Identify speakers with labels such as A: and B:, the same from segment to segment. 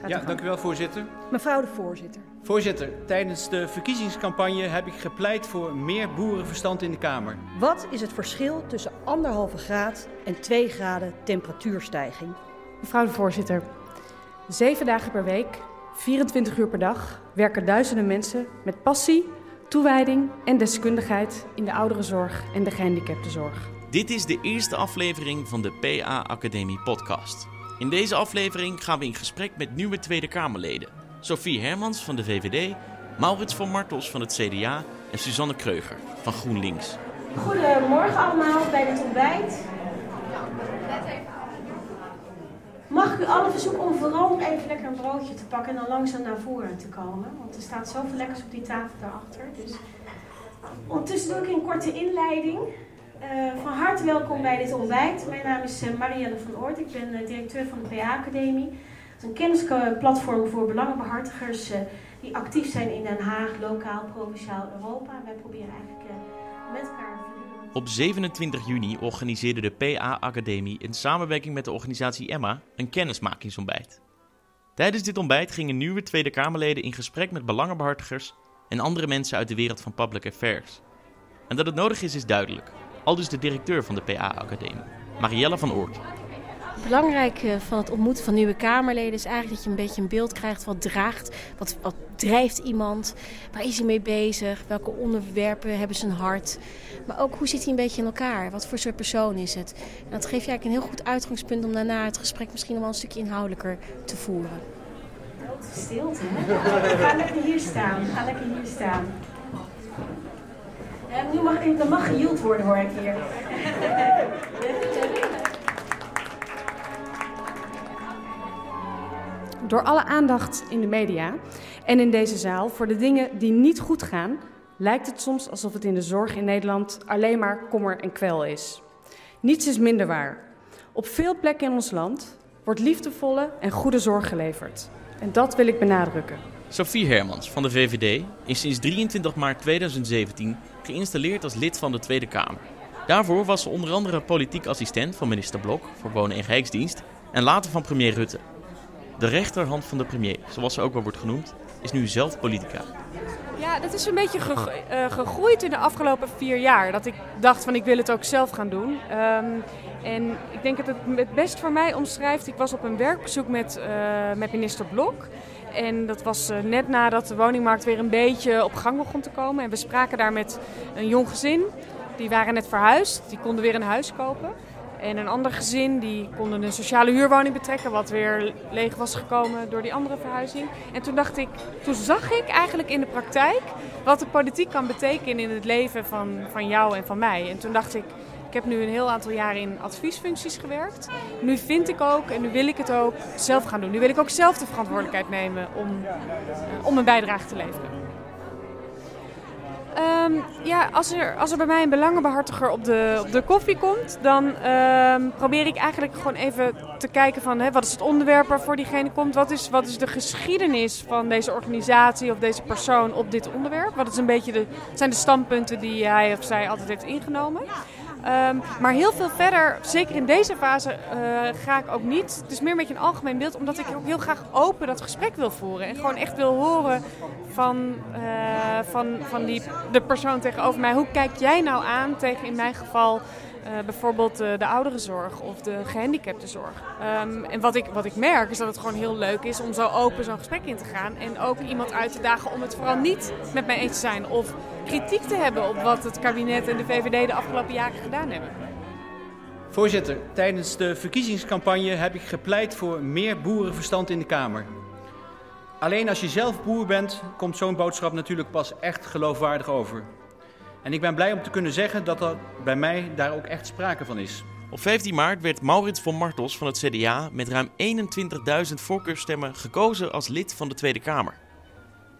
A: Gaat
B: Ja, dank u wel, voorzitter.
A: Mevrouw de voorzitter.
B: Voorzitter, tijdens de verkiezingscampagne heb ik gepleit voor meer boerenverstand in de Kamer.
A: Wat is het verschil tussen anderhalve graad en 2 graden temperatuurstijging?
C: Mevrouw de voorzitter, zeven dagen per week, 24 uur per dag, werken duizenden mensen met passie, toewijding en deskundigheid in de ouderenzorg en de gehandicaptenzorg.
D: Dit is de eerste aflevering van de PA Academie podcast. In deze aflevering gaan we in gesprek met nieuwe Tweede Kamerleden. Sophie Hermans van de VVD, Maurits van Martels van het CDA en Suzanne Kreuger van GroenLinks.
E: Goedemorgen allemaal bij dit ontbijt. Mag ik u allen verzoeken om vooral even lekker een broodje te pakken en dan langzaam naar voren te komen? Want er staat zoveel lekkers op die tafel daarachter. Dus ondertussen doe ik een korte inleiding. Eh, van harte welkom bij dit ontbijt. Mijn naam is eh, Marielle van Oort. Ik ben eh, directeur van de PA-academie. Het is een kennisplatform voor belangenbehartigers eh, die actief zijn in Den Haag, lokaal, provinciaal, Europa. Wij proberen eigenlijk met elkaar
D: Op 27 juni organiseerde de PA Academie in samenwerking met de organisatie Emma een kennismakingsontbijt. Tijdens dit ontbijt gingen nieuwe Tweede Kamerleden in gesprek met belangenbehartigers en andere mensen uit de wereld van public affairs. En dat het nodig is, is duidelijk. Al dus de directeur van de PA Academie, Marielle van Oort.
F: Het belangrijke van het ontmoeten van nieuwe Kamerleden is eigenlijk dat je een beetje een beeld krijgt wat draagt, wat, wat drijft iemand, waar is hij mee bezig, welke onderwerpen hebben zijn hart, maar ook hoe zit hij een beetje in elkaar, wat voor soort persoon is het. En dat geeft je eigenlijk een heel goed uitgangspunt om daarna het gesprek misschien nog wel een stukje inhoudelijker te voeren.
E: Grote stilte, hè? Ga lekker hier staan. Ga lekker hier staan. En nu mag, er mag gehield worden, hoor ik hier.
C: Door alle aandacht in de media en in deze zaal voor de dingen die niet goed gaan, lijkt het soms alsof het in de zorg in Nederland alleen maar kommer en kwel is. Niets is minder waar. Op veel plekken in ons land wordt liefdevolle en goede zorg geleverd. En dat wil ik benadrukken.
D: Sophie Hermans van de VVD is sinds 23 maart 2017 geïnstalleerd als lid van de Tweede Kamer. Daarvoor was ze onder andere politiek assistent van minister Blok voor Wonen en Rijksdienst en later van premier Rutte. De rechterhand van de premier, zoals ze ook wel wordt genoemd, is nu zelf politica.
G: Ja, dat is een beetje eh, gegroeid in de afgelopen vier jaar. Dat ik dacht van ik wil het ook zelf gaan doen. Ehm, en ik denk dat het het best voor mij omschrijft. Ik was op een werkbezoek met, eh, met minister Blok. En dat was eh, net nadat de woningmarkt weer een beetje op gang begon te komen. En we spraken daar met een jong gezin. Die waren net verhuisd. Die konden weer een huis kopen. En een ander gezin die konden een sociale huurwoning betrekken, wat weer leeg was gekomen door die andere verhuizing. En toen dacht ik, toen zag ik eigenlijk in de praktijk wat de politiek kan betekenen in het leven van, van jou en van mij. En toen dacht ik, ik heb nu een heel aantal jaren in adviesfuncties gewerkt. Nu vind ik ook en nu wil ik het ook zelf gaan doen. Nu wil ik ook zelf de verantwoordelijkheid nemen om, eh, om een bijdrage te leveren. Ehm, ja, als er, als er bij mij een belangenbehartiger op de, op de koffie komt, dan ehm, probeer ik eigenlijk gewoon even te kijken van wat is het onderwerp waarvoor diegene komt, wat is, wat is de geschiedenis van deze organisatie of deze persoon op dit onderwerp, wat is een beetje de, zijn de standpunten die hij of zij altijd heeft ingenomen. Ehm, maar heel veel verder, zeker in deze fase, eh, ga ik ook niet. Het is meer een beetje een algemeen beeld, omdat ik ook heel graag open dat gesprek wil voeren. En gewoon echt wil horen van, eh, van, van die, de persoon tegenover mij. Hoe kijk jij nou aan tegen in mijn geval eh, bijvoorbeeld eh, de ouderenzorg of de gehandicaptenzorg? Ehm, en wat ik, wat ik merk is dat het gewoon heel leuk is om zo open zo'n gesprek in te gaan. En ook iemand uit te dagen om het vooral niet met mij eens te zijn. Of kritiek te hebben op wat het kabinet en de VVD de afgelopen jaren gedaan hebben.
B: Voorzitter, tijdens de verkiezingscampagne heb ik gepleit voor meer boerenverstand in de Kamer. Alleen als je zelf boer bent, komt zo'n boodschap natuurlijk pas echt geloofwaardig over. En ik ben blij om te kunnen zeggen dat er bij mij daar ook echt sprake van is.
D: Op 15 maart werd Maurits van Martels van het CDA met ruim 21.000 voorkeurstemmen gekozen als lid van de Tweede Kamer.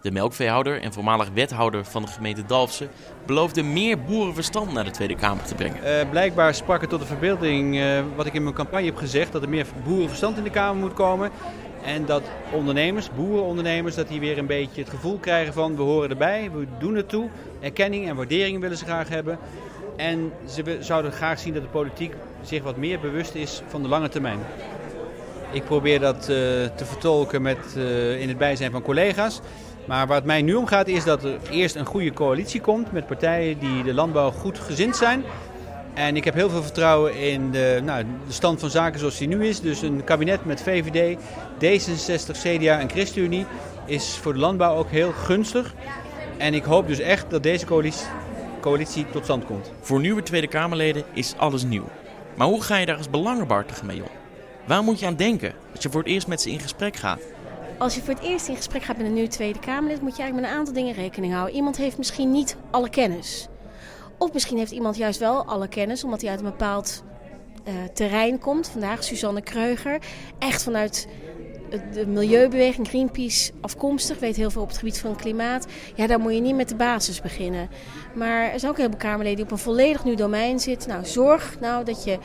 D: De melkveehouder en voormalig wethouder van de gemeente Dalfsen beloofde meer boerenverstand naar de Tweede Kamer te brengen.
B: Eh, blijkbaar sprak het tot de verbeelding eh, wat ik in mijn campagne heb gezegd, dat er meer boerenverstand in de Kamer moet komen. En dat ondernemers, boerenondernemers, dat die weer een beetje het gevoel krijgen van we horen erbij, we doen het toe. Erkenning en waardering willen ze graag hebben. En ze zouden graag zien dat de politiek zich wat meer bewust is van de lange termijn. Ik probeer dat te vertolken met, in het bijzijn van collega's. Maar waar het mij nu om gaat is dat er eerst een goede coalitie komt met partijen die de landbouw goed gezind zijn. En ik heb heel veel vertrouwen in de, nou, de stand van zaken zoals die nu is. Dus een kabinet met VVD, D66, CDA en ChristenUnie is voor de landbouw ook heel gunstig. En ik hoop dus echt dat deze coalitie, coalitie tot stand komt.
D: Voor nieuwe Tweede Kamerleden is alles nieuw. Maar hoe ga je daar als belangenbehartiger mee om? Waar moet je aan denken als je voor het eerst met ze in gesprek gaat?
F: Als je voor het eerst in gesprek gaat met een nieuw Tweede Kamerlid, moet je eigenlijk met een aantal dingen rekening houden. Iemand heeft misschien niet alle kennis. Of misschien heeft iemand juist wel alle kennis, omdat hij uit een bepaald uh, terrein komt. Vandaag Suzanne Kreuger. Echt vanuit de milieubeweging Greenpeace afkomstig, weet heel veel op het gebied van klimaat. Ja, daar moet je niet met de basis beginnen. Maar er zijn ook heel veel Kamerleden die op een volledig nieuw domein zitten. Nou, zorg nou dat je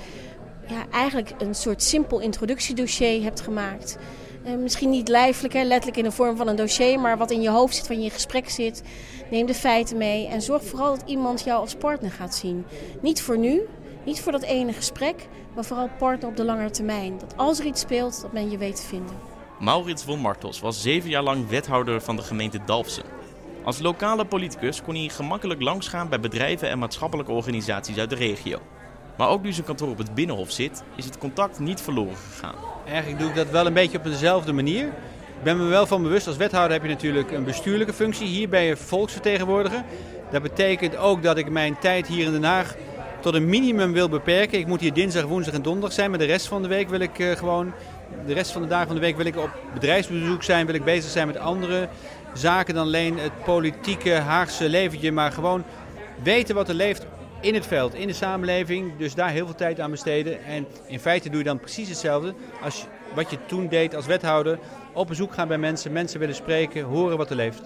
F: ja, eigenlijk een soort simpel introductiedossier hebt gemaakt. Uh, misschien niet lijfelijk, hè, letterlijk in de vorm van een dossier, maar wat in je hoofd zit, van je gesprek zit. Neem de feiten mee en zorg vooral dat iemand jou als partner gaat zien. Niet voor nu, niet voor dat ene gesprek, maar vooral partner op de lange termijn. Dat als er iets speelt, dat men je weet te vinden.
D: Maurits von Martels was zeven jaar lang wethouder van de gemeente Dalfsen. Als lokale politicus kon hij gemakkelijk langsgaan bij bedrijven en maatschappelijke organisaties uit de regio. Maar ook nu zijn kantoor op het Binnenhof zit, is het contact niet verloren gegaan.
B: Eigenlijk doe ik dat wel een beetje op dezelfde manier. Ik ben me wel van bewust, als wethouder heb je natuurlijk een bestuurlijke functie. Hier ben je volksvertegenwoordiger. Dat betekent ook dat ik mijn tijd hier in Den Haag tot een minimum wil beperken. Ik moet hier dinsdag, woensdag en donderdag zijn, maar de rest van de week wil ik uh, gewoon... De rest van de dagen van de week wil ik op bedrijfsbezoek zijn, wil ik bezig zijn met andere zaken dan alleen het politieke Haagse leventje. Maar gewoon weten wat er leeft in het veld, in de samenleving. Dus daar heel veel tijd aan besteden. En in feite doe je dan precies hetzelfde als wat je toen deed als wethouder. Op bezoek gaan bij mensen, mensen willen spreken, horen wat er leeft.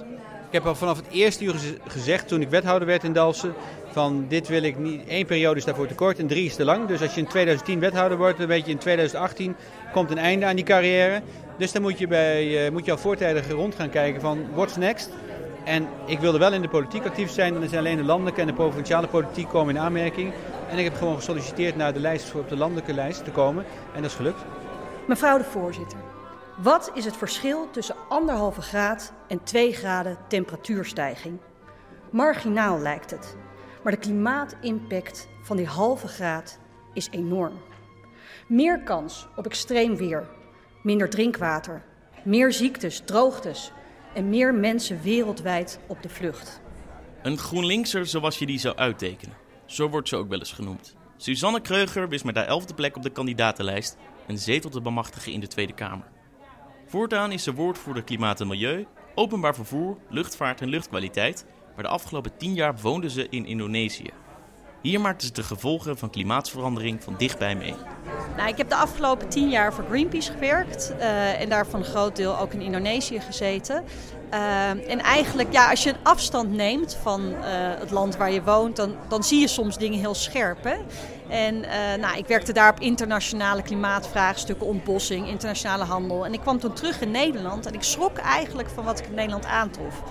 B: Ik heb al vanaf het eerste uur gezegd toen ik wethouder werd in Dalsen... van dit wil ik niet, één periode is daarvoor te kort en drie is te lang. Dus als je in 2010 wethouder wordt, dan weet je in 2018 komt een einde aan die carrière. Dus dan moet je, bij, uh, moet je al voortijdig rond gaan kijken van what's next... En ik wilde wel in de politiek actief zijn. Dan zijn alleen de landelijke en de provinciale politiek komen in aanmerking. En ik heb gewoon gesolliciteerd naar de lijst voor op de landelijke lijst te komen. En dat is gelukt.
A: Mevrouw de voorzitter, wat is het verschil tussen anderhalve graad en 2 graden temperatuurstijging? Marginaal lijkt het. Maar de klimaatimpact van die halve graad is enorm. Meer kans op extreem weer, minder drinkwater, meer ziektes, droogtes, en meer mensen wereldwijd op de vlucht.
D: Een GroenLinkser zoals je die zou uittekenen. Zo wordt ze ook wel eens genoemd. Suzanne Kreuger wist met haar elfde plek op de kandidatenlijst een zetel te bemachtigen in de Tweede Kamer. Voortaan is ze woordvoerder klimaat en milieu, openbaar vervoer, luchtvaart en luchtkwaliteit, maar de afgelopen tien jaar woonde ze in Indonesië. Hier maakte ze de gevolgen van klimaatsverandering van dichtbij mee.
H: Nou, ik heb de afgelopen tien jaar voor Greenpeace gewerkt uh, en daarvan een groot deel ook in Indonesië gezeten. Uh, en eigenlijk, ja, als je een afstand neemt van uh, het land waar je woont, dan, dan zie je soms dingen heel scherp. Hè? En nou, ik werkte daar op internationale klimaatvraagstukken, ontbossing, internationale handel. En ik kwam toen terug in Nederland en ik schrok eigenlijk van wat ik in Nederland aantrof.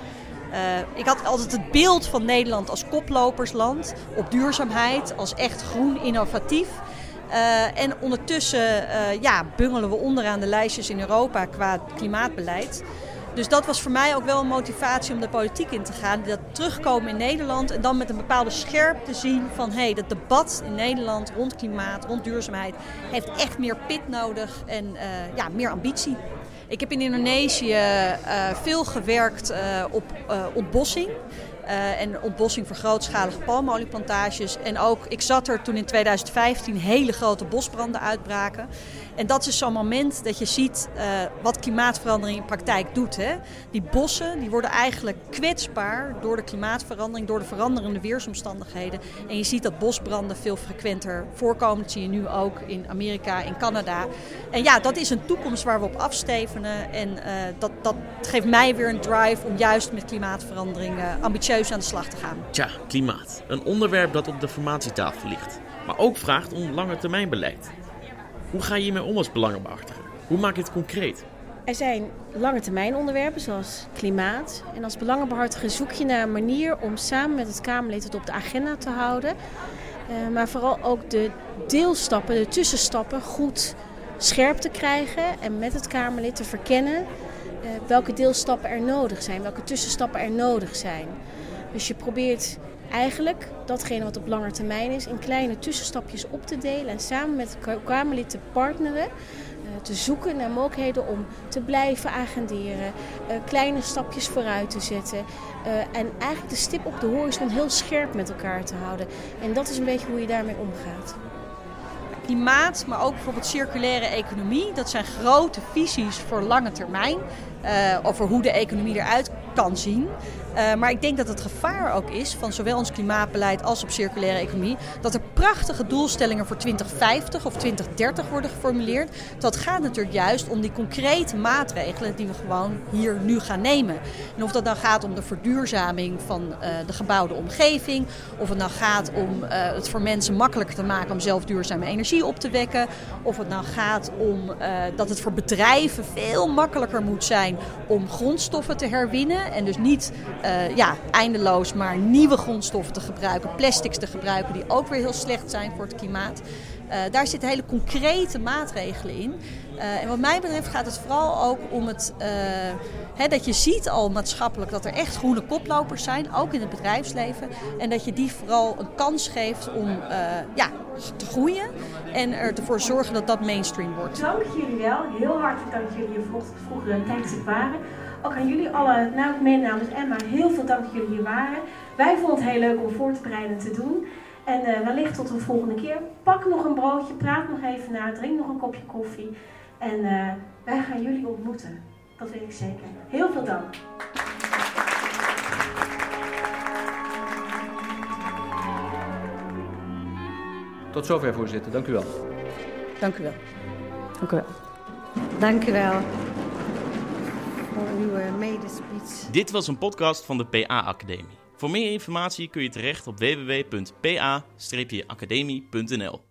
H: Uh, ik had altijd het beeld van Nederland als koplopersland op duurzaamheid, als echt groen innovatief. Uh, en ondertussen uh, ja, bungelen we onderaan de lijstjes in Europa qua klimaatbeleid. Dus dat was voor mij ook wel een motivatie om de politiek in te gaan. Dat terugkomen in Nederland en dan met een bepaalde scherpte zien van hé, hey, dat debat in Nederland rond klimaat, rond duurzaamheid, heeft echt meer pit nodig en ja, meer ambitie. Ik heb in Indonesië uh, veel gewerkt uh, op ontbossing. Uh, en ontbossing voor grootschalige palmolieplantages. En ook, ik zat er toen in 2015 hele grote bosbranden uitbraken. En dat is zo'n moment dat je ziet uh, wat klimaatverandering in praktijk doet. Hè? Die bossen die worden eigenlijk kwetsbaar door de klimaatverandering, door de veranderende weersomstandigheden. En je ziet dat bosbranden veel frequenter voorkomen. Dat zie je nu ook in Amerika, in Canada. En ja, dat is een toekomst waar we op afstevenen. En uh, dat, dat geeft mij weer een drive om juist met klimaatverandering uh, ambitieus aan de slag te gaan.
D: Tja, klimaat. Een onderwerp dat op de formatietafel ligt. Maar ook vraagt om lange termijn beleid. Hoe ga je hiermee om als belangenbehartiger? Hoe maak je het concreet?
F: Er zijn lange termijn onderwerpen zoals klimaat. En als belangenbehartiger zoek je naar een manier om samen met het Kamerlid het op de agenda te houden. Uh, maar vooral ook de deelstappen, de tussenstappen goed scherp te krijgen en met het Kamerlid te verkennen welke deelstappen er nodig zijn, welke tussenstappen er nodig zijn. Dus je probeert eigenlijk datgene wat op lange termijn is in kleine tussenstapjes op te delen en samen met het Kamerlid te partneren. Eh, te zoeken naar mogelijkheden om te blijven agenderen, eh, kleine stapjes vooruit te zetten eh, en eigenlijk de stip op de horizon heel scherp met elkaar te houden. En dat is een beetje hoe je daarmee omgaat
H: klimaat, maar ook bijvoorbeeld circulaire economie. Dat zijn grote visies voor lange termijn. over hoe de economie eruit kan zien. Uh, maar ik denk dat het gevaar ook is van zowel ons klimaatbeleid als op circulaire economie. Dat er prachtige doelstellingen voor 2050 of 2030 worden geformuleerd. Dat gaat natuurlijk juist om die concrete maatregelen die we gewoon hier nu gaan nemen. En of dat dan gaat om de verduurzaming van uh, de gebouwde omgeving. Of het nou gaat om uh, het voor mensen makkelijker te maken om zelf duurzame energie op te wekken. Of het nou gaat om dat het voor bedrijven veel makkelijker moet zijn om grondstoffen te herwinnen. En dus niet uh, ja, eindeloos maar nieuwe grondstoffen te gebruiken, plastics te gebruiken die ook weer heel slecht zijn voor het klimaat. Uh, daar zitten hele concrete maatregelen in. Uh, en wat mij betreft gaat het vooral ook om het, dat je ziet al maatschappelijk dat er echt groene koplopers zijn, ook in het bedrijfsleven. En dat je die vooral een kans geeft om ja, te groeien en ervoor zorgen dat dat mainstream wordt.
E: Dank jullie wel, heel hartelijk dank jullie vroeger tijdens het waren. Ook aan jullie alle, nou, mijn namens Emma, heel veel dank dat jullie hier waren. Wij vonden het heel leuk om voor te bereiden en te doen. En uh, wellicht tot een volgende keer. Pak nog een broodje, praat nog even na, drink nog een kopje koffie. En uh, wij gaan jullie ontmoeten. Dat weet ik zeker. Heel veel dank.
B: Tot zover, voorzitter. Dank u wel.
A: Dank u wel.
C: Dank u wel.
I: Dank u wel eh.
D: Dit was een podcast van de PA Academie. Voor meer informatie kun je terecht op www.pa-academie.nl.